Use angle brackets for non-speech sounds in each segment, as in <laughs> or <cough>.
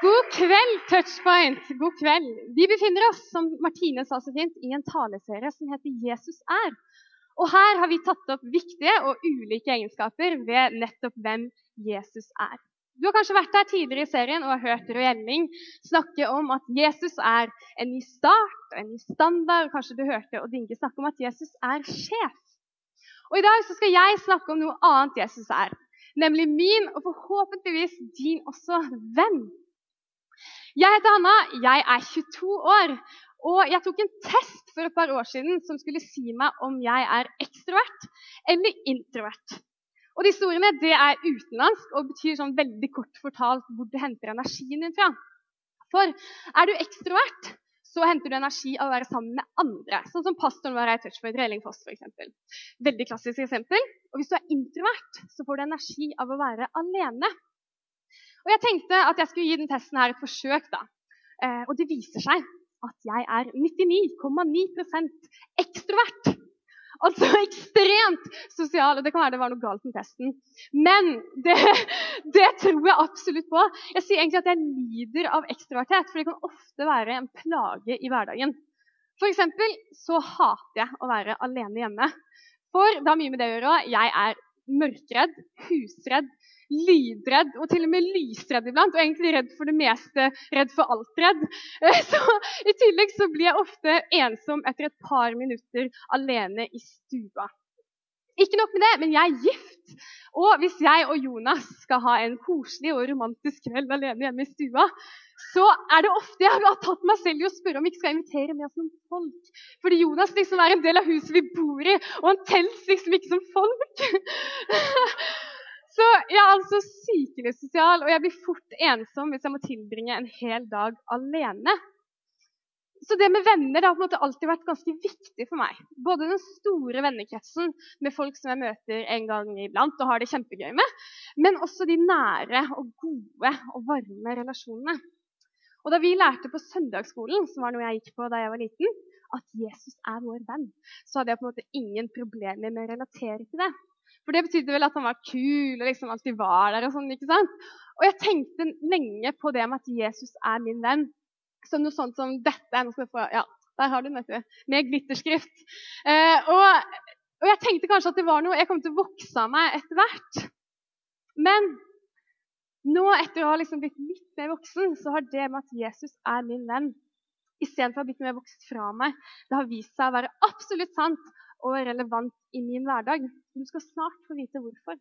God kveld, Touchpoint. God kveld. Vi befinner oss, som Martine sa så fint, i en taleserie som heter 'Jesus er'. Og her har vi tatt opp viktige og ulike egenskaper ved nettopp hvem Jesus er. Du har kanskje vært her tidligere i serien og har hørt Røe Gjelling snakke om at Jesus er en ny start og en ny standard. Kanskje du hørte Odd snakke om at Jesus er sjef. Og I dag skal jeg snakke om noe annet Jesus er, nemlig min og forhåpentligvis din også venn. Jeg heter Hanna, jeg er 22 år, og jeg tok en test for et par år siden som skulle si meg om jeg er ekstrovert eller introvert. Og Disse ordene det er utenlandsk og betyr sånn veldig kort fortalt hvor du henter energien din fra. For er du ekstrovert, så henter du energi av å være sammen med andre. Sånn som pastoren vår i Touchpoint Relingfoss f.eks. Veldig klassisk eksempel. Og hvis du er introvert, så får du energi av å være alene. Og Jeg tenkte at jeg skulle gi den testen her et forsøk. da. Eh, og det viser seg at jeg er 99,9% ekstrovert. Altså ekstremt sosial. og Det kan være det var noe galt med testen. Men det, det, tror jeg absolutt på. Jeg sier egentlig at jeg lider av ekstroverthet, for det kan ofte være en plage i hverdagen. For så hater jeg å være alene hjemme. For det har mye med det å gjøre. Jeg er mørkredd, husredd, lydredd og til og med lysredd iblant. Og egentlig redd for det meste, redd for alt redd. <laughs> Så I tillegg så blir jeg ofte ensom etter et par minutter alene i stua. Ikke nok med det, men jeg er gift. Og hvis jeg og Jonas skal ha en koselig og romantisk kveld alene hjemme i stua, så er det ofte jeg har tatt meg selv i å spørre om vi ikke skal invitere med oss noen folk. Fordi Jonas liksom er en del av huset vi bor i, og han telles liksom ikke som folk. <laughs> Så jeg er altså sykelig sosial, og jeg blir fort ensom hvis jeg må tilbringe en hel dag alene. Så det med venner det har på en måte alltid vært ganske viktig for meg. Både den store vennekretsen med folk som jeg møter en gang iblant og har det kjempegøy med, men også de nære og gode og varme relasjonene. Og Da vi lærte på søndagsskolen, som var noe jeg gikk på da jeg var liten, at Jesus er vår venn, så hadde jeg på en måte ingen problemer med å relatere til det. For det betydde vel at han var kul og liksom alltid var der. Og sånn, ikke sant? Og jeg tenkte lenge på det med at Jesus er min venn. Som noe sånt som dette. Nå skal jeg få, ja, der har du den, vet du. Med glitterskrift. Eh, og, og, jeg tenkte kanskje at det var noe jeg kom til å vokse av meg etter hvert. Men nå, etter å ha liksom blitt litt mer voksen, så har det med at Jesus er min venn, istedenfor å ha blitt mer vokst fra meg, det har vist seg å være absolutt sant og relevant i min hverdag. Du skal snart få vite hvorfor.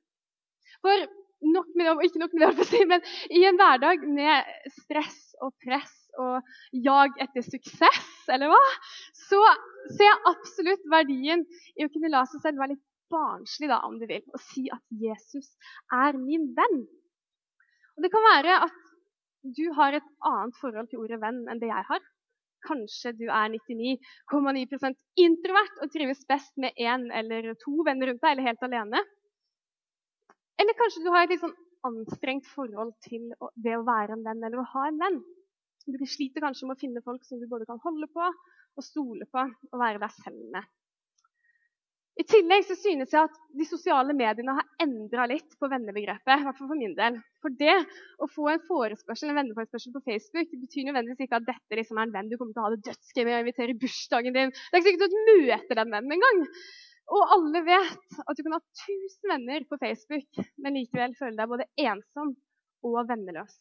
For nok med det, ikke nok med det, si, men i en hverdag med stress og press og jag etter suksess, eller hva, så ser jeg absolutt verdien i å kunne la seg selv være litt barnslig, da, om du vil, og si at Jesus er min venn. Og Det kan være at du har et annet forhold til ordet venn enn det jeg har. Kanskje du er 99,9% introvert og trives best med én eller to venner rundt deg, eller helt alene. Eller kanskje du har et litt sånn anstrengt forhold til det å være en venn eller å ha en venn. Du sliter kanskje med å finne folk som du både kan holde på og stole på og være deg selv med. I tillegg så synes jeg at de sosiale mediene har endra litt på vennebegrepet. I for min del. For det å få en forespørsel, en venneforespørsel på Facebook betyr nødvendigvis ikke at dette liksom er en venn du kommer til å ha det dødsgøy med å invitere i bursdagen din. Det er ikke sikkert du møter den vennen engang. Og alle vet at du kan ha 1000 venner på Facebook, men likevel føle deg både ensom og venneløs.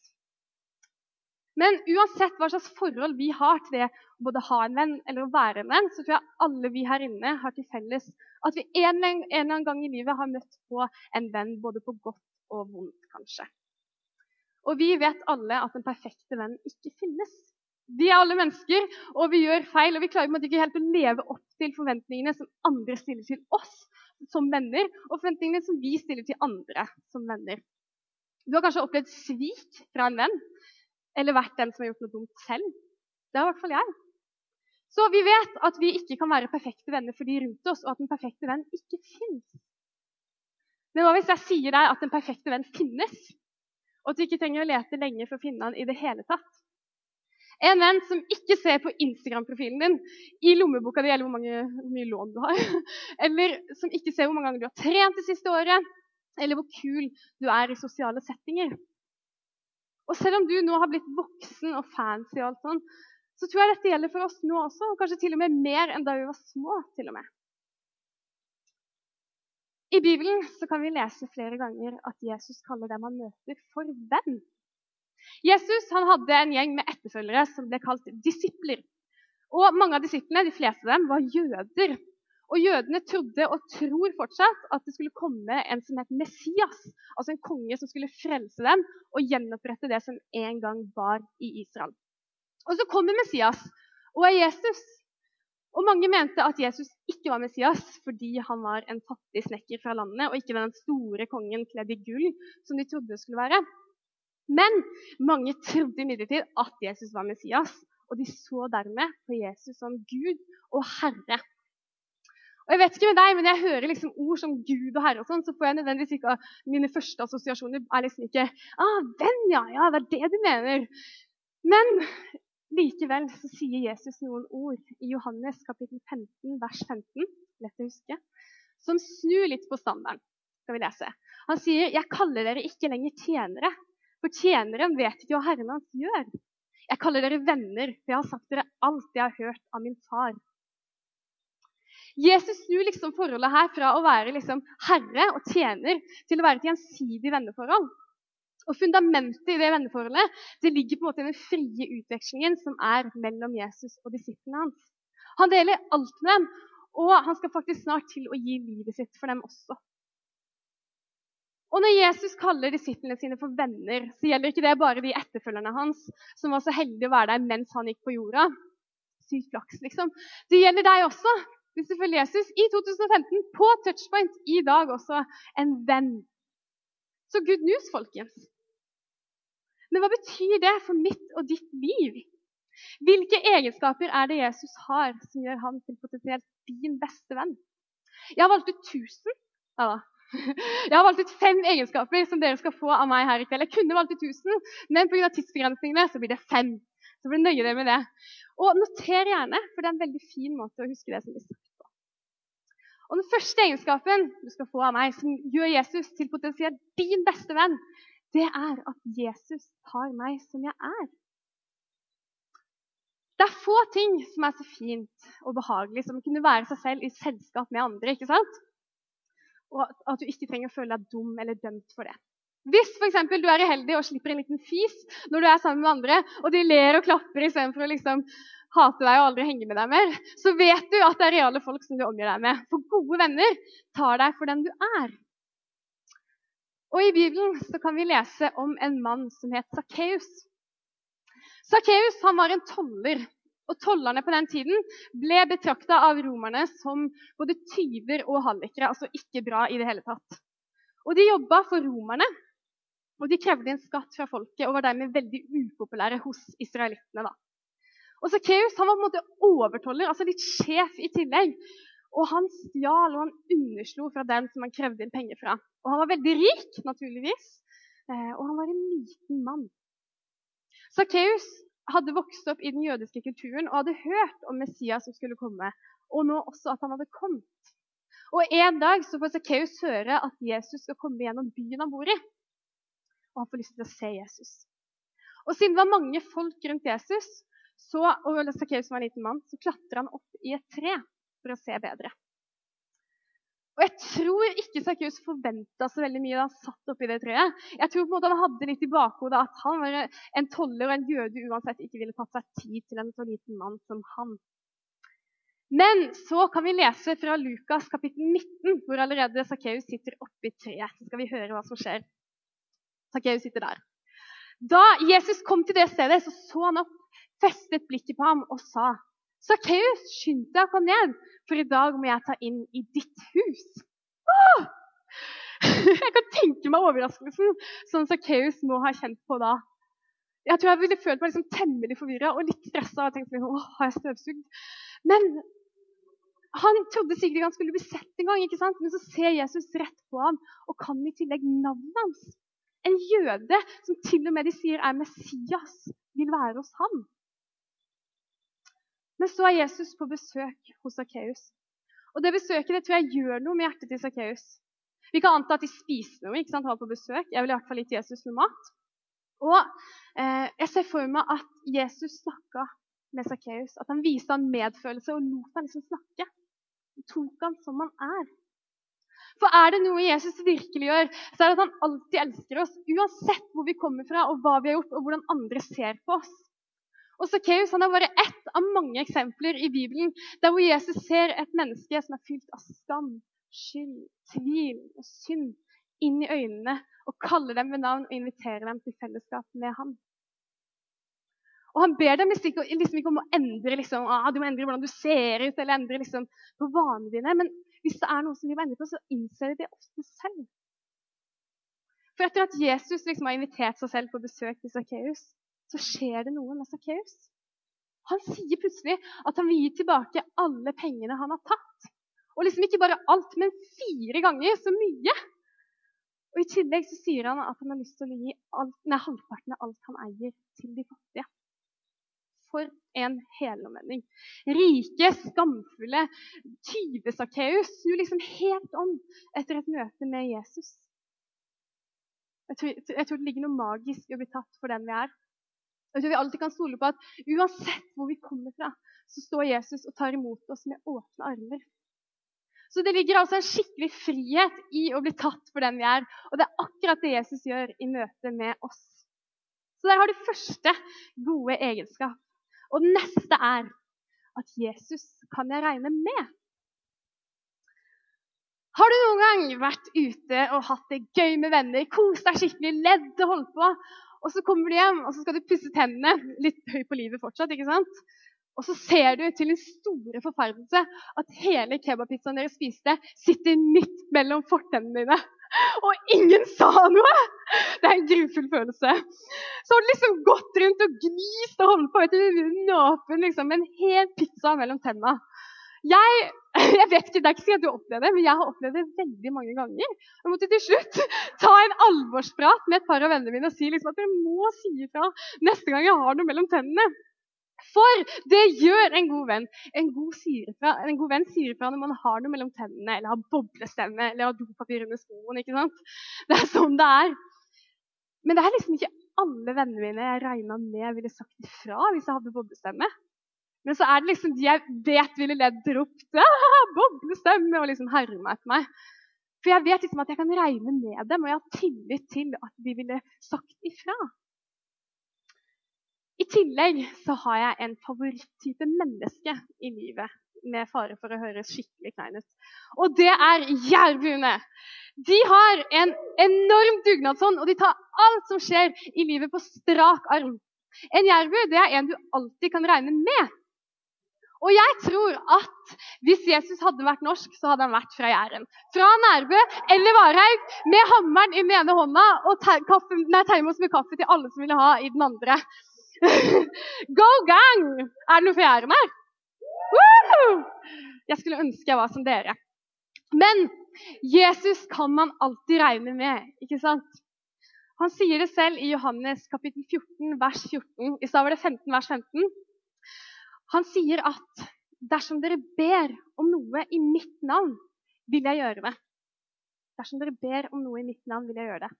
Men uansett hva slags forhold vi har til det å både ha en venn eller å være en venn, så tror jeg alle vi her inne har til felles at vi en, eller annen gang i livet har møtt på en venn både på godt og vondt, kanskje. Og vi vet alle at den perfekte venn ikke finnes. Vi er alle mennesker, og vi gjør feil. Og vi klarer ikke helt å leve opp til forventningene som andre stiller til oss som venner, og forventningene som vi stiller til andre som venner. Du har kanskje opplevd svik fra en venn eller vært den som har gjort noe dumt selv. Det har i hvert fall jeg. Så vi vet at vi ikke kan være perfekte venner for de rundt oss, og at den perfekte venn ikke finnes. Men hva hvis jeg sier deg at den perfekte venn finnes, og at du ikke trenger å lete lenge for å finne han i det hele tatt? En venn som ikke ser på Instagram-profilen din i lommeboka di eller hvor, mange, hvor mye lån du har, <laughs> eller som ikke ser hvor mange ganger du har trent det siste året, eller hvor kul du er i sosiale settinger. Og selv om du nå har blitt voksen og fancy, og alt sånt, så tror jeg dette gjelder for oss nå også, og kanskje til og med mer enn da vi var små. til og med. I Bibelen kan vi lese flere ganger at Jesus kaller dem han møter, for venn. Jesus hadde en gjeng med etterfølgere som ble kalt disipler. Og Mange av disiplene de fleste av dem, var jøder. Og Jødene trodde og tror fortsatt at det skulle komme en som het Messias. Altså en konge som skulle frelse dem og gjenopprette det som en gang var i Israel. Og Så kommer Messias og er Jesus. Og Mange mente at Jesus ikke var Messias fordi han var en fattig snekker fra landet og ikke den store kongen kledd i gull som de trodde det skulle være. Men mange trodde imidlertid at Jesus var Messias, og de så dermed på Jesus som Gud og Herre. Og jeg vet ikke med deg, men jeg hører liksom ord som Gud og Herre, og sånn, så får jeg nødvendigvis ikke Mine første assosiasjoner er liksom ikke ah, venn, ja, ja, det er det du mener. Men likevel så sier Jesus noen ord i Johannes kapittel 15, vers 15, lett å huske, som snur litt på standarden. skal vi lese. Han sier, 'Jeg kaller dere ikke lenger tjenere, for tjeneren vet ikke hva Herren hans gjør.' 'Jeg kaller dere venner, for jeg har sagt dere alt jeg har hørt av min far.' Jesus snur liksom forholdet her fra å være liksom herre og tjener til å være et gjensidig venneforhold. Og Fundamentet i det venneforholdet det ligger på en måte i den frie utvekslingen som er mellom Jesus og disiplene hans. Han deler alt med dem, og han skal faktisk snart til å gi livet sitt for dem også. Og Når Jesus kaller disiplene sine for venner, så gjelder ikke det bare de etterfølgerne hans som var så heldige å være der mens han gikk på jorda. Sykt flaks, liksom. Det gjelder deg også du følger Jesus, i 2015 på touchpoint i dag også en venn. Så good news, folkens. Men hva betyr det for mitt og ditt liv? Hvilke egenskaper er det Jesus har som gjør han til potensielt din beste venn? Jeg har valgt ut 1000. Ja, <laughs> jeg har valgt ut fem egenskaper som dere skal få av meg her i kveld. Jeg kunne valgt ut 1000, men pga. tidsbegrensningene så blir det fem. Så blir nøye dere med det. Og noter gjerne, for det er en veldig fin måte å huske det som blir sagt. Og Den første egenskapen du skal få av meg, som gjør Jesus til potensielt din beste venn, det er at Jesus tar meg som jeg er. Det er få ting som er så fint og behagelig som å kunne være seg selv i selskap med andre. ikke sant? Og at du ikke trenger å føle deg dum eller dømt for det. Hvis for eksempel, du er uheldig og slipper en liten fis når du er sammen med andre, og de ler og klapper istedenfor å liksom hater deg og aldri henger med deg mer, så vet du at det er reale folk som du omgir deg med. For gode venner tar deg for den du er. Og I Bibelen så kan vi lese om en mann som het Sakkeus. Sakkeus var en toller. Og Tollerne på den tiden ble betrakta av romerne som både tyver og hallikere. Altså ikke bra i det hele tatt. Og De jobba for romerne, og de krevde en skatt fra folket og var dermed veldig upopulære hos israelittene. da. Og Sakkeus var på en måte overtoller, altså litt sjef i tillegg. Og han stjal og han underslo fra den som han krevde inn penger fra. Og han var veldig rik, naturligvis, eh, og han var en liten mann. Sakkeus hadde vokst opp i den jødiske kulturen og hadde hørt om Messias som skulle komme, og nå også at han hadde kommet. Og En dag så får Sakkeus høre at Jesus skal komme gjennom byen han bor i. Og han får lyst til å se Jesus. Og Siden det var mange folk rundt Jesus, så, og Sakkeus var en liten mann, så klatrer han opp i et tre for å se bedre. Og Jeg tror ikke Sakkeus forventa så veldig mye da han satt oppi det treet. Jeg tror på en måte han hadde litt i bakhodet at han var en toller og en jøde uansett ikke ville tatt seg tid til en så liten mann som han. Men så kan vi lese fra Lukas kapittel 19, hvor allerede Sakkeus sitter oppi treet. Så skal vi høre hva som skjer. Sakkeus sitter der. Da Jesus kom til det stedet, så så han opp festet blikket på ham og sa, 'Sakkeus, skynd deg å komme ned, for i dag må jeg ta inn i ditt hus.' Åh! <laughs> Jeg kan tenke meg overraskelsen som Sakkeus må ha kjent på da. Jeg tror jeg ville følt meg liksom temmelig forvirra og litt stressa. og tenkt meg, åh, har jeg støvsugd? Men han trodde sikkert han skulle bli sett en gang, men så ser Jesus rett på ham og kan i tillegg navnet hans. En jøde som til og med de sier er Messias, vil være hos ham. Men så er Jesus på besøk hos Sakkeus. Og det besøket det tror jeg gjør noe med hjertet til Sakkeus. Vi kan anta at de spiste noe. ikke sant? Han var på besøk. Jeg ville i hvert fall gitt Jesus noe mat. Og eh, Jeg ser for meg at Jesus snakka med Sakkeus. At han viste han medfølelse og lot han liksom snakke. Han tok han som han er. For er det noe Jesus virkelig gjør, så er det at han alltid elsker oss. Uansett hvor vi kommer fra, og hva vi har gjort, og hvordan andre ser på oss. Og Sakkeus er bare ett av mange eksempler i Bibelen der hvor Jesus ser et menneske som er fylt av skam, skyld, tvil og synd, inn i øynene og kaller dem ved navn og inviterer dem til fellesskap med ham. Og Han ber dem liksom ikke, liksom om å endre liksom, ah, du må endre hvordan du ser ut, eller endre liksom, på vanene dine. Men hvis det er noe som de må endre på, så innser de det ofte selv. For etter at Jesus liksom har invitert seg selv på besøk til Sakkeus, så skjer det noe med Sakkeus. Han sier plutselig at han vil gi tilbake alle pengene han har tatt. Og liksom ikke bare alt, men fire ganger så mye. Og I tillegg så sier han at han har lyst til å gi alt, nei, halvparten av alt han eier, til de fattige. For en helomvending. Rike, skamfulle tyve-Sakkeus snur liksom helt om etter et møte med Jesus. Jeg tror, jeg tror, det ligger noe magisk i å bli tatt for den vi er. Jeg tror vi alltid kan stole på at uansett hvor vi kommer fra, så står Jesus og tar imot oss med åpne armer. Så det ligger altså en skikkelig frihet i å bli tatt for den vi er. Og det er akkurat det Jesus gjør i møte med oss. Så der har du første gode egenskap. Og den neste er at Jesus kan jeg regne med. Har du noen gang vært ute og hatt det gøy med venner, kost deg skikkelig, ledd og holdt på, og så kommer du hjem og så skal du pusse tennene, litt høy på livet fortsatt, ikke sant? Og så ser du til din store forferdelse at hele kebabpizzaen dere spiste, sitter midt mellom fortennene dine. Og ingen sa noe! Det er en grufull følelse. Så har du liksom gått rundt og gnist og holdt på vet du, åpen liksom, en hel pizza mellom tennene. Jeg, <laughs> jeg, vet ikke, Det er ikke sikkert du har opplevd det, men jeg har opplevd det veldig mange ganger. Jeg måtte til slutt <laughs> ta en alvorsprat med et par av vennene mine og si liksom at dere må si ifra neste gang jeg har noe mellom tennene. For det gjør en god venn. En god, fra, en god venn sier ifra når man har noe mellom tennene, eller har boblestemme, eller har dopapir under skoen. ikke sant? <laughs> Det er sånn det er. Men det er liksom ikke alle vennene mine jeg regna med ville sagt ifra hvis jeg hadde boblestemme. Men så er det liksom de jeg vet ville ledd ropt <laughs> 'boblestemme' og liksom herma etter meg. For jeg vet liksom at jeg kan regne med dem, og jeg har tillit til at de ville sagt ifra. I tillegg så har jeg en favoritttype menneske i livet. Med fare for å høres skikkelig klein ut. Og det er jærbuene. De har en enorm dugnadsånd, og de tar alt som skjer i livet, på strak arm. En jærbu det er en du alltid kan regne med. Og jeg tror at hvis Jesus hadde vært norsk, så hadde han vært fra Jæren. Fra Nærbø eller Varhaug med hammeren i den ene hånda og termos med kaffe til alle som ville ha i den andre. <laughs> Go gang! Er det noe for Jæren her? Woohoo! Jeg skulle ønske jeg var som dere. Men Jesus kan man alltid regne med, ikke sant? Han sier det selv i Johannes kapittel 14, vers 14. I stad var det 15, vers 15. Han sier at dersom dere ber om noe i mitt navn, vil jeg gjøre det. Dersom dere ber om noe i mitt navn, vil jeg gjøre det.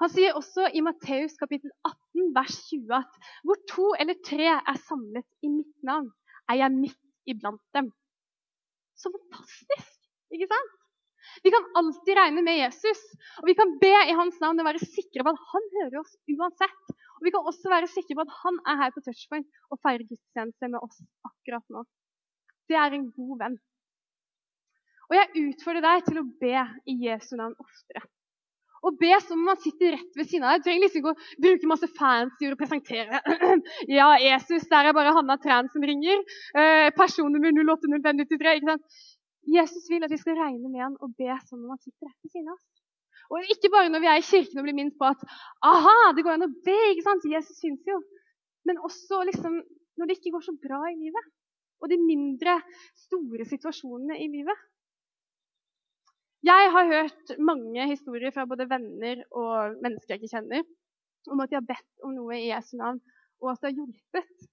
Han sier også i Matteus kapittel 18, vers 20 at hvor to eller tre er samlet i mitt navn, er jeg midt iblant dem. Så fantastisk! Ikke sant? Vi kan alltid regne med Jesus, og vi kan be i hans navn og være sikre på at han hører oss uansett. Og Vi kan også være sikre på at han er her på touchpoint og feirer gudstjeneste med oss akkurat nå. Det er en god venn. Og jeg utfordrer deg til å be i Jesu navn oftere. Og be som om man sitter rett ved siden av deg. Du trenger liksom ikke å bruke masse fancy ord og presentere. <clears throat> ja, Jesus, der er bare Hanna Træn som ringer. Eh, personnummer 080593. ikke sant? Jesus vil at vi skal regne med han og be som om han sitter rett ved siden av oss. Og ikke bare når vi er i kirken og blir minnet på at aha, det går an å be. ikke sant? Jesus syns jo. Men også liksom, når det ikke går så bra i livet. Og de mindre store situasjonene i livet. Jeg har hørt mange historier fra både venner og mennesker jeg ikke kjenner, om at de har bedt om noe i Jesu navn, og at det har hjulpet.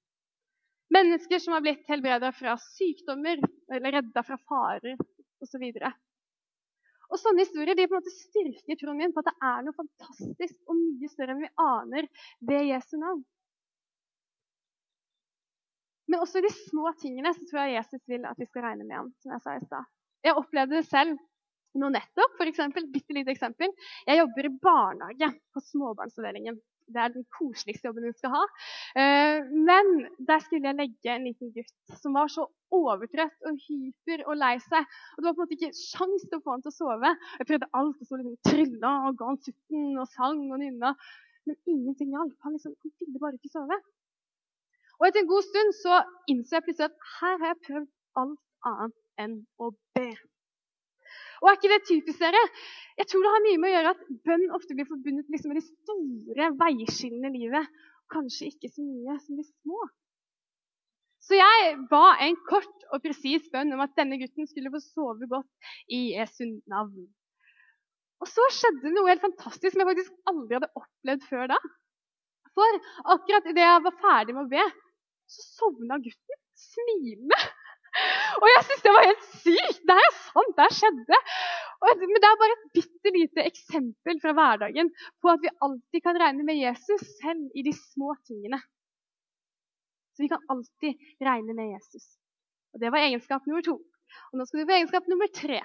Mennesker som har blitt helbreda fra sykdommer eller redda fra farer osv. Og Sånne historier de på en måte styrker troen min på at det er noe fantastisk og mye større enn vi aner ved Jesu navn. Men også i de små tingene så tror jeg Jesus vil at vi skal regne med ham. som Jeg sa i sted. Jeg opplevde det selv nå nettopp. For eksempel, bitte lite eksempel. Jeg jobber i barnehage på småbarnsavdelingen. Det er den koseligste jobben hun skal ha. Eh, men der skulle jeg legge en liten gutt som var så overtrøtt og hyper og lei seg. Og Det var på en måte ikke sjans til å få han til å sove. Jeg prøvde alt. og så liksom Trylla og ga han sutten og sang og nynna. Men ingenting hjalp. Han, liksom, han ville bare ikke sove. Og etter en god stund så innså jeg plutselig at her har jeg prøvd alt annet enn å be. Og er ikke det typisk dere? Jeg tror det har mye med å gjøre at bønn ofte blir forbundet liksom med de store veiskillene i livet. Kanskje ikke så mye som de små. Så jeg ba en kort og presis bønn om at denne gutten skulle få sove godt i Jesu navn. Og så skjedde noe helt fantastisk som jeg faktisk aldri hadde opplevd før da. For akkurat idet jeg var ferdig med å be, så sovna gutten smilende. Og jeg syns det var helt sykt! Det er sant, det skjedde. Men det er bare et bitte lite eksempel fra hverdagen på at vi alltid kan regne med Jesus selv i de små tingene. Så vi kan alltid regne med Jesus. Og Det var egenskap nummer to. Og Nå skal vi få egenskap nummer tre.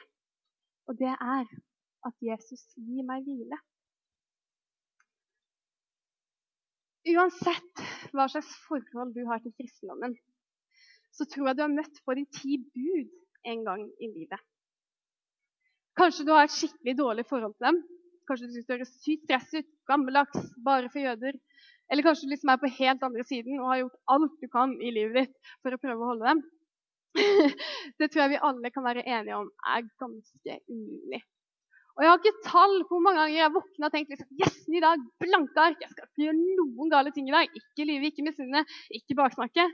Og det er at Jesus gir meg hvile. Uansett hva slags forhold du har til kristendommen, så tror jeg du har møtt på de ti bud en gang i livet. Kanskje du har et skikkelig dårlig forhold til dem. Kanskje du syns du høres sykt stress ut, gammeldags, bare for jøder. Eller kanskje du liksom er på helt andre siden og har gjort alt du kan i livet ditt for å prøve å holde dem. <laughs> det tror jeg vi alle kan være enige om er ganske umulig. Og Jeg har ikke tall på hvor mange ganger jeg våkna og tenkt liksom, yes, ny dag, blanke ark. Jeg skal ikke gjøre noen gale ting i dag. Ikke lyve, ikke misunne, ikke baksnakke.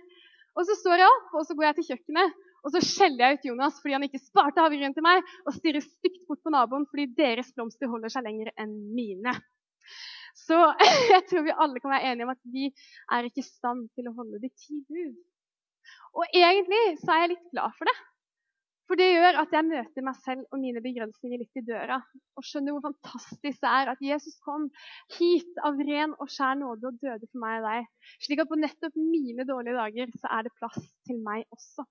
Og så står jeg opp og så går jeg til kjøkkenet og så skjeller jeg ut Jonas fordi han ikke sparte havregryn til meg, og stirrer stygt bort på naboen fordi deres blomster holder seg lenger enn mine. Så <laughs> jeg tror vi alle kan være enige om at vi er ikke i stand til å holde de ti bud. Og egentlig så er jeg litt glad for det. For det gjør at jeg møter meg selv og mine begrensninger litt i døra. Og skjønner hvor fantastisk det er at Jesus kom hit av ren og skjær nåde og døde for meg og deg. Slik at på nettopp mine dårlige dager så er det plass til meg også.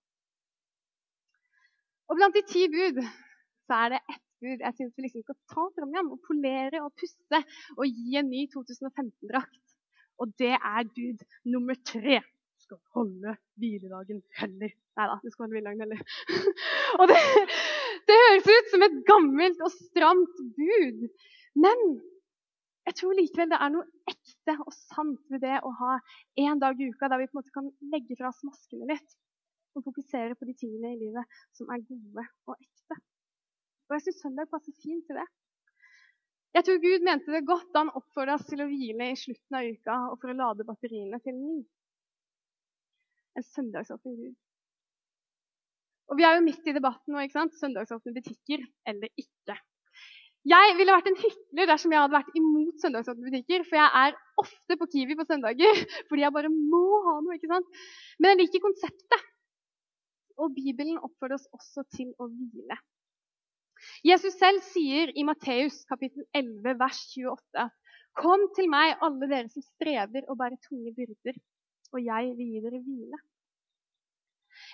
Og blant de ti bud så er det ett bud jeg syns vi liksom skal ta fram igjen og polere og pusse og gi en ny 2015-drakt. Og det er bud nummer tre skal holde hviledagen heller. Nei da, du skal holde hviledagen heller. <laughs> og det, det, høres ut som et gammelt og stramt bud. Men jeg tror likevel det er noe ekte og sant ved det å ha en dag i uka der vi på en måte kan legge fra oss maskene litt og fokusere på de tingene i livet som er gode og ekte. Og jeg syns søndag passer fint til det. Jeg tror Gud mente det godt da han oppfordret oss til å hvile i slutten av uka og for å lade batteriene til ny en søndagsåpen Gud. Og Vi er jo midt i debatten nå. ikke sant? Søndagsåpne butikker eller ikke. Jeg ville vært en hykler dersom jeg hadde vært imot søndagsåpne butikker. For jeg er ofte på Kiwi på søndager <laughs> fordi jeg bare må ha noe. ikke sant? Men jeg liker konseptet. Og Bibelen oppfordrer oss også til å hvile. Jesus selv sier i Matteus kapittel 11 vers 28 Kom til meg, alle dere som strever og bærer tunge byrder, og jeg vil gi dere hvile.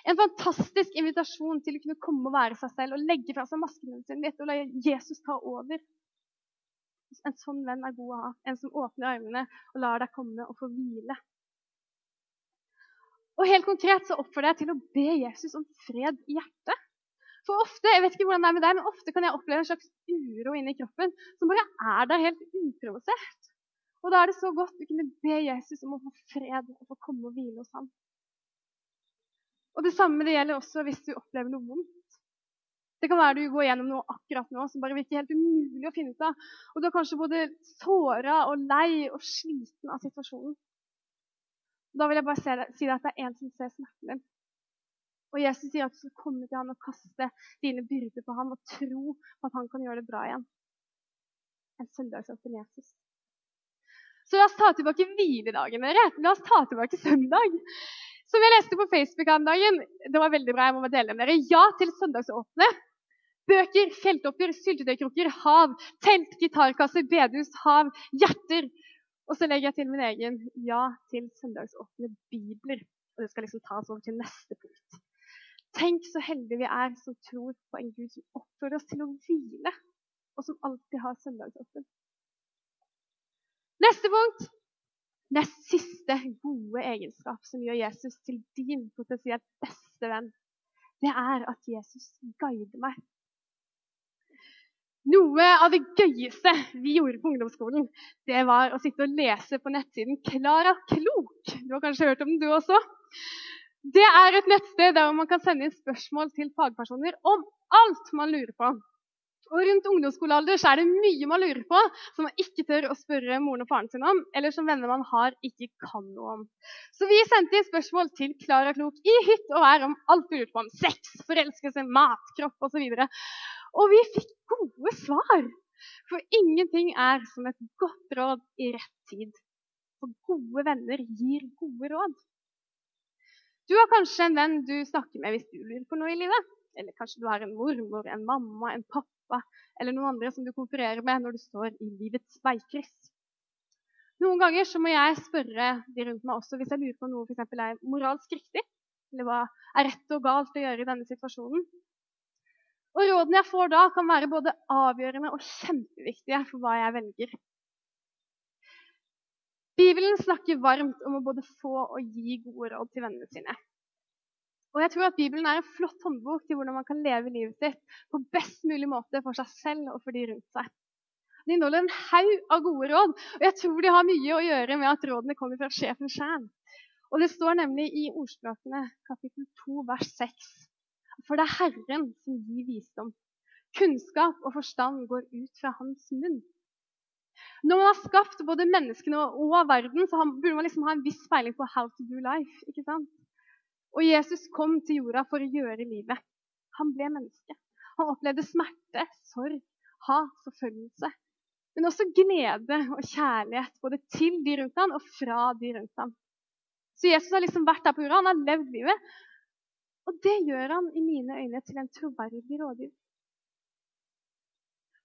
En fantastisk invitasjon til å kunne komme og være seg selv og legge fra seg maskene sine og la Jesus ta over. En sånn venn er god å ha. En som åpner armene og lar deg komme og få hvile. Og helt konkret så oppfordrer jeg til å be Jesus om fred i hjertet. For ofte jeg vet ikke hvordan det er med deg, men ofte kan jeg oppleve en slags uro inni kroppen som bare er der helt uprovosert. Og da er det så godt å kunne be Jesus om å få fred og få komme og hvile hos ham. Og Det samme det gjelder også hvis du opplever noe vondt. Det kan være du går gjennom noe akkurat nå som bare virker helt umulig å finne ut av. Og du er kanskje både såra og lei og sliten av situasjonen. Da vil jeg bare si deg at det er en som ser smerten din. Og Jesus sier at du skal komme til ham og kaste dine byrder på ham og tro på at han kan gjøre det bra igjen. En søndagsåpen Jesus. Så la oss ta tilbake hviledagen, dere. La oss ta tilbake søndag. Som jeg leste på Facebook om dagen, det var veldig bra, jeg må dele med dere. Ja til søndagsåpne Bøker, feltoppgjør, syltetøykrukker, hav, telt, gitarkasser, bedehus, hav, hjerter. Og så legger jeg til min egen ja til søndagsåpne bibler. Og det skal liksom ta oss over til neste punkt. Tenk så heldige vi er som tror på en Gud som oppfordrer oss til å hvile, og som alltid har søndagsåpen. Neste punkt. Nest siste gode egenskap som gjør Jesus til din potensielt beste venn, det er at Jesus guider meg. Noe av det gøyeste vi gjorde på ungdomsskolen, det var å sitte og lese på nettsiden Klara Klok. Du har kanskje hørt om den, du også? Det er et nettsted der man kan sende inn spørsmål til fagpersoner om alt man lurer på. Og Rundt ungdomsskolealder så er det mye man lurer på som man ikke tør å spørre moren og faren sin om, eller som venner man har, ikke kan noe om. Så vi sendte inn spørsmål til Klara Klok i hytt og vær om alt vi lurte på om sex, forelskelse, mat, kropp osv. Og, så og vi fikk gode svar. For ingenting er som et godt råd i rett tid. For gode venner gir gode råd. Du har kanskje en venn du snakker med hvis du lurer på noe i livet. Eller kanskje du har en mormor, en mamma, en pappa eller noen andre som du konkurrerer med når du står i livets veikryss. Noen ganger så må jeg spørre de rundt meg også hvis jeg lurer på noe for er moralsk riktig. Eller hva er rett og galt å gjøre i denne situasjonen. Og Rådene jeg får da, kan være både avgjørende og kjempeviktige for hva jeg velger. Bibelen snakker varmt om å både få og gi gode råd til vennene sine. Og jeg tror at Bibelen er en flott håndbok til hvordan man kan leve livet sitt på best mulig måte for seg selv og for de rundt seg. Den inneholder en haug av gode råd, og jeg tror de har mye å gjøre med at rådene kommer fra sjefen sjøl. Og det står nemlig i Ordspråkene kapittel 2 vers 6. For det er Herren som gir visdom. Kunnskap og forstand går ut fra hans munn. Når man har skapt både menneskene og verden, så burde man liksom ha en viss peiling på how to do life. ikke sant? Og Jesus kom til jorda for å gjøre livet. Han ble menneske. Han opplevde smerte, sorg, hat, forfølgelse. Men også glede og kjærlighet både til de rundt ham og fra de rundt ham. Så Jesus har liksom vært der på jorda, han har levd livet. Og det gjør han i mine øyne til en troverdig rådgiver.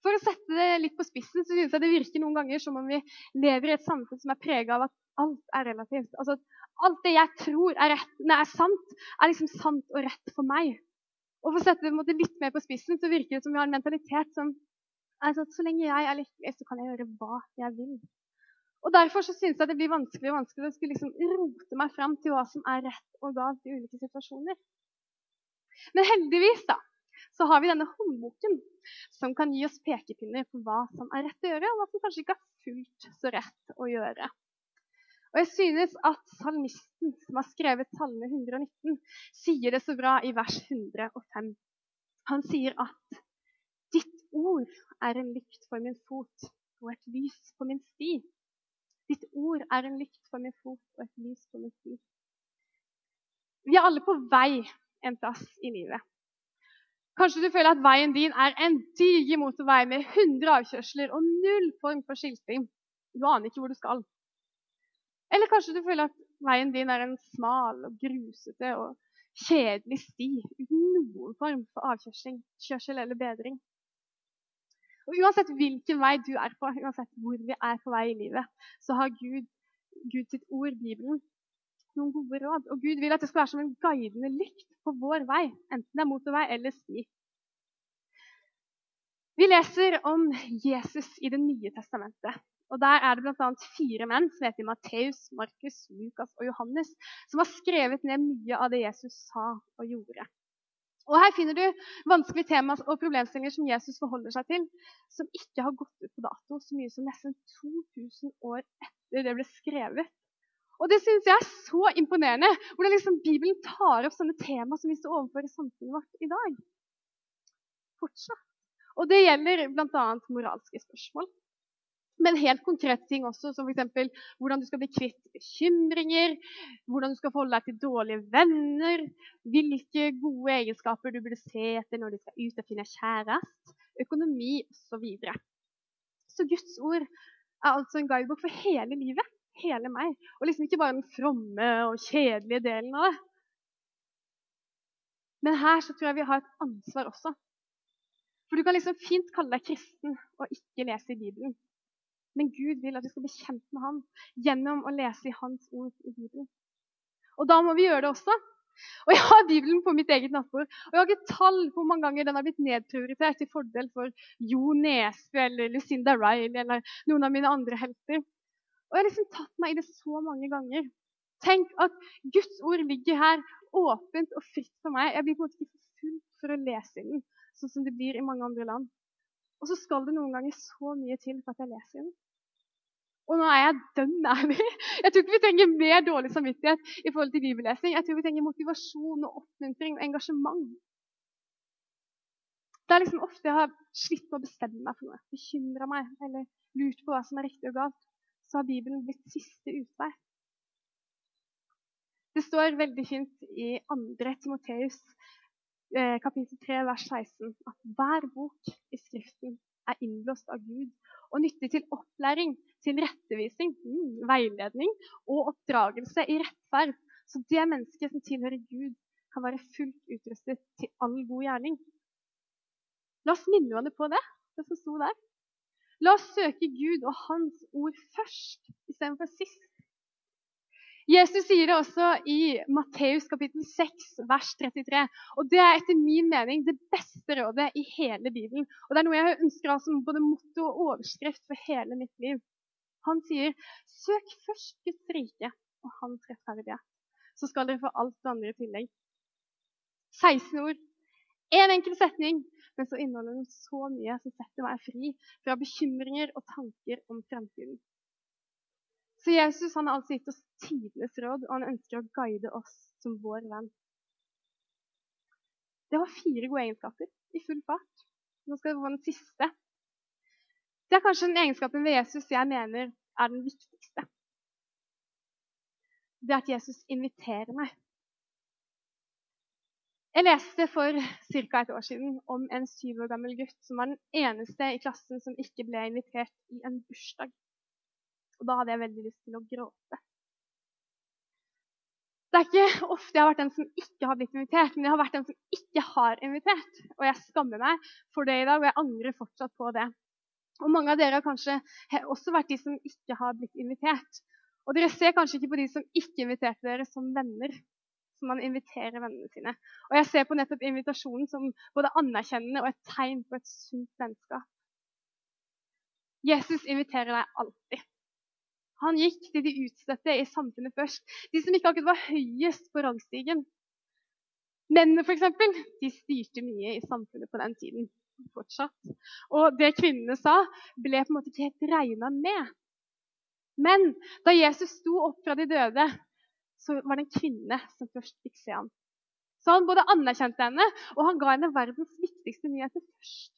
For å sette det litt på spissen så synes jeg det virker noen ganger som om vi lever i et samfunn som er prega av at alt er relativt. Altså Alt det jeg tror er, rett, nei, er sant, er liksom sant og rett for meg. Og For å sette det litt mer på spissen så virker det som vi har en mentalitet som altså, så lenge jeg er lykkelig, så kan jeg gjøre hva jeg vil. Og Derfor så synes jeg det blir vanskelig og vanskelig å skulle liksom rote meg fram til hva som er rett og galt i ulike situasjoner. Men heldigvis da, så har vi denne håndboken som kan gi oss pekepinner på hva som er rett å gjøre, og hva som kanskje ikke er fullt så rett å gjøre. Og jeg synes at salmisten som har skrevet Salme 119, sier det så bra i vers 105. Han sier at ditt ord er en lykt for min fot og et lys på min sti. Ditt ord er en lykt for min fot og et lys på min sti. Vi er alle på vei en plass i livet. Kanskje du føler at veien din er en diger motorvei med 100 avkjørsler og null form for skilting. Du aner ikke hvor du skal. Eller kanskje du føler at veien din er en smal og grusete og kjedelig sti uten noen form for avkjørsel eller bedring. Og Uansett hvilken vei du er på, uansett hvor vi er på vei i livet, så har Gud, Gud sitt ord, Bibelen, noen gode råd. Og Gud vil at det skal være som en guidende lykt på vår vei, enten det er motorvei eller sti. Vi leser om Jesus i Det nye testamentet. Og Der er det bl.a. fire menn som heter Matteus, Markus, Lukas og Johannes, som har skrevet ned mye av det Jesus sa og gjorde. Og Her finner du vanskelige temaer og problemstillinger som Jesus forholder seg til, som ikke har gått ut på dato så mye som nesten 2000 år etter det ble skrevet. Og det synes jeg er så imponerende, hvordan liksom Bibelen tar opp sånne temaer som vi står overfor i samfunnet vårt i dag. Fortsatt. Og det gjelder bl.a. moralske spørsmål. Men helt konkrete ting også, som f.eks. hvordan du skal bli kvitt bekymringer, hvordan du skal forholde deg til dårlige venner, hvilke gode egenskaper du burde se etter når du skal ut og finne kjæreste, økonomi osv. Så, videre. så Guds ord er altså en guidebok for hele livet hele meg. Og liksom ikke bare den fromme og kjedelige delen av det. Men her så tror jeg vi har et ansvar også. For du kan liksom fint kalle deg kristen og ikke lese i Bibelen. Men Gud vil at vi skal bli kjent med ham gjennom å lese i hans ord i Bibelen. Og da må vi gjøre det også. Og Jeg har Bibelen på mitt eget nattbord, og jeg har ikke tall på hvor mange ganger den har blitt nedprioritert til fordel for Jo Nesbø eller Lucinda Riley eller noen av mine andre helter. Og Jeg har liksom tatt meg i det så mange ganger. Tenk at Guds ord ligger her åpent og fritt for meg. Jeg blir på en måte ikke fullt for å lese den, sånn som det blir i mange andre land. Og så skal det noen ganger så mye til for at jeg leser den. Og nå er jeg dønn ærlig. Jeg tror ikke vi trenger mer dårlig samvittighet i forhold til bibellesing. Jeg tror vi trenger motivasjon og oppmuntring og engasjement. Det er liksom ofte jeg har slitt med å bestemme meg for noe, bekymra meg eller lurt på hva som er riktig og galt, så har Bibelen blitt siste utvei. Det står veldig fint i 2. Timoteus eh, kapittel 3 vers 16 at hver bok i Skriften er innblåst av Gud og nyttig til opplæring, til rettevisning, mm, veiledning og oppdragelse i rettferd. Så det mennesket som tilhører Gud, kan være fullt utrustet til all god gjerning. La oss minne hverandre på det, det som sto der. La oss søke Gud og Hans ord først istedenfor sist. Jesus sier det også i Matteus kapittel 6, vers 33. Og Det er etter min mening det beste rådet i hele Bibelen. Og Det er noe jeg ønsker å ha som både motto og overskrift for hele mitt liv. Han sier, 'Søk først Guds rike og hans rettferdighet, så skal dere få alt det andre i tillegg.' 16 ord. Én enkel setning, men så inneholder den så mye som setter meg fri fra bekymringer og tanker om fremtiden. Så Jesus han har altså gitt oss tidenes råd, og han ønsker å guide oss som vår venn. Det var fire gode egenskaper i full fart. Nå skal vi få den siste. Det er kanskje den egenskapen ved Jesus jeg mener er den viktigste. Det er at Jesus inviterer meg. Jeg leste for ca. et år siden om en syv år gammel gutt som var den eneste i klassen som ikke ble invitert i en bursdag. Og da hadde jeg veldig lyst til å gråte. Det er ikke ofte jeg har vært den som ikke har blitt invitert, men jeg har vært den som ikke har invitert. Og jeg skammer meg for det i dag, og jeg angrer fortsatt på det. Og Mange av dere har kanskje også vært de som ikke har blitt invitert. Og dere ser kanskje ikke på de som ikke inviterte dere, som venner. Som man inviterer vennene sine. Og jeg ser på nettopp invitasjonen som både anerkjennende og et tegn på et sunt vennskap. Jesus inviterer deg alltid. Han gikk til de utstøtte i samfunnet først. De som ikke akkurat var høyest på rangstigen. Mennene, f.eks., de styrte mye i samfunnet på den tiden. fortsatt. Og det kvinnene sa, ble på en måte ikke helt regna med. Men da Jesus sto opp fra de døde, så var det en kvinne som først fikk se ham. Så han både anerkjente henne, og han ga henne verdens viktigste nyheter først.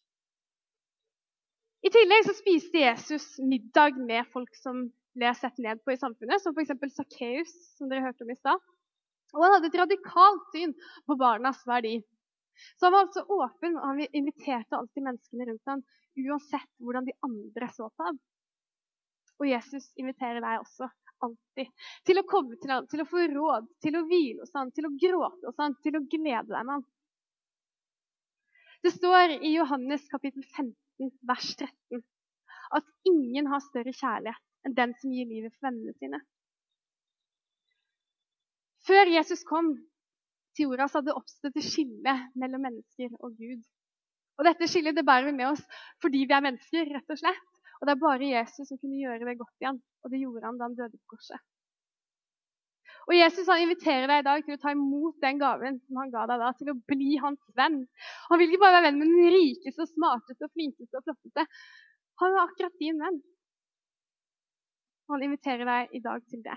I tillegg så spiste Jesus middag med folk som ble sett ned på i samfunnet, som f.eks. Sakkeus, som dere hørte om i stad. Og han hadde et radikalt syn på barnas verdi. Så han var altså åpen, og han inviterte alltid menneskene rundt ham, uansett hvordan de andre så på ham. Og Jesus inviterer deg også alltid til å komme til ham, til å få råd, til å hvile hos ham, til å gråte hos ham, til å glede deg med ham. Det står i Johannes kapittel 15, vers 13, at ingen har større kjærlighet enn den som gir livet for vennene sine. Før Jesus kom til jorda, så hadde det oppstått et skille mellom mennesker og Gud. Og Dette skillet det bærer vi med oss fordi vi er mennesker, rett og slett. Og Det er bare Jesus som kunne gjøre det godt igjen, og det gjorde han da han døde på korset. Og Jesus han inviterer deg i dag til å ta imot den gaven som han ga deg da, til å bli hans venn. Han vil ikke bare være venn med den rikeste, smarteste, flinkeste og flotteste. Han er akkurat din venn. Og han inviterer deg i dag til det.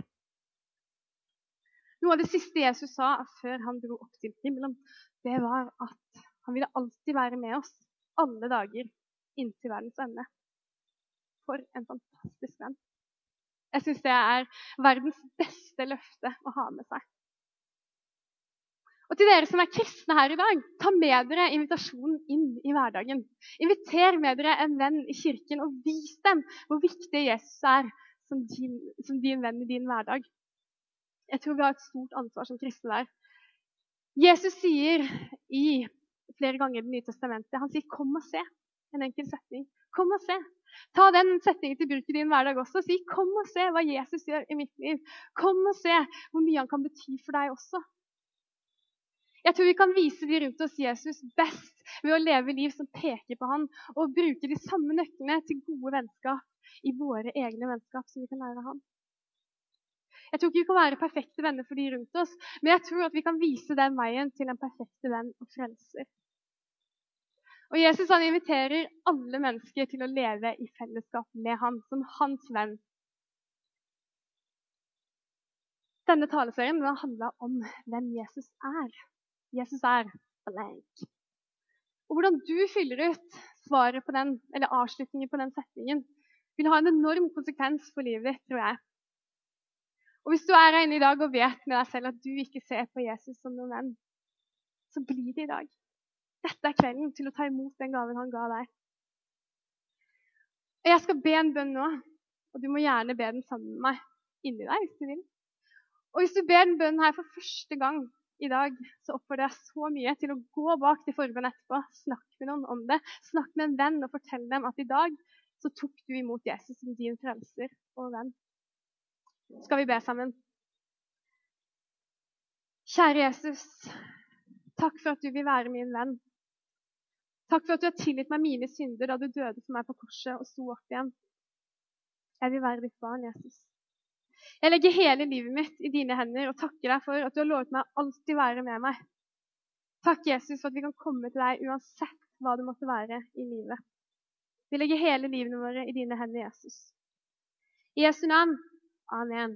Noe av det siste Jesus sa før han dro opp til himmelen, det var at han ville alltid være med oss alle dager inntil verdens ende. For en fantastisk venn. Jeg syns det er verdens beste løfte å ha med seg. Og til dere som er kristne her i dag, ta med dere invitasjonen inn i hverdagen. Inviter med dere en venn i kirken og vis dem hvor viktig Jesus er som din, som din venn i din hverdag. Jeg tror vi har et stort ansvar som kristne der. Jesus sier i flere ganger i Det nye testamentet. Han sier 'kom og se'. En enkel setning. Kom og se. Ta den setningen til bruk i din hverdag også. Si 'kom og se hva Jesus gjør i mitt liv'. Kom og se hvor mye han kan bety for deg også. Jeg tror vi kan vise de rundt oss Jesus best ved å leve liv som peker på han, og bruke de samme nøklene til gode vennskap i våre egne vennskap som vi kan lære av ham. Jeg tror ikke vi kan være perfekte venner for de rundt oss, men jeg tror at vi kan vise den veien til en perfekte venn og frelser. Og Jesus han inviterer alle mennesker til å leve i fellesskap med ham, som hans venn. Denne taleserien handla om hvem Jesus er. Jesus er blank. Og hvordan du fyller ut svaret på den, eller avslutningen på den setningen, vil ha en enorm konsekvens for livet ditt, tror jeg. Og Hvis du er her inne i dag og vet med deg selv at du ikke ser på Jesus som noen venn, så blir det i dag. Dette er kvelden til å ta imot den gaven han ga deg. Og Jeg skal be en bønn nå, og du må gjerne be den sammen med meg inni deg hvis du vil. Og Hvis du ber den bønnen her for første gang i dag, så oppfordrer jeg så mye til å gå bak til forbønn etterpå. Snakk med noen om det. Snakk med en venn og fortell dem at i dag så tok du imot Jesus som din frelser og venn skal vi be sammen. Kjære Jesus, takk for at du vil være min venn. Takk for at du har tilgitt meg mine synder da du døde for meg på korset og sto opp igjen. Jeg vil være ditt barn, Jesus. Jeg legger hele livet mitt i dine hender og takker deg for at du har lovet meg å alltid være med meg. Takk, Jesus, for at vi kan komme til deg uansett hva det måtte være i livet. Vi legger hele livene våre i dine hender, Jesus. I Jesu navn. Amen.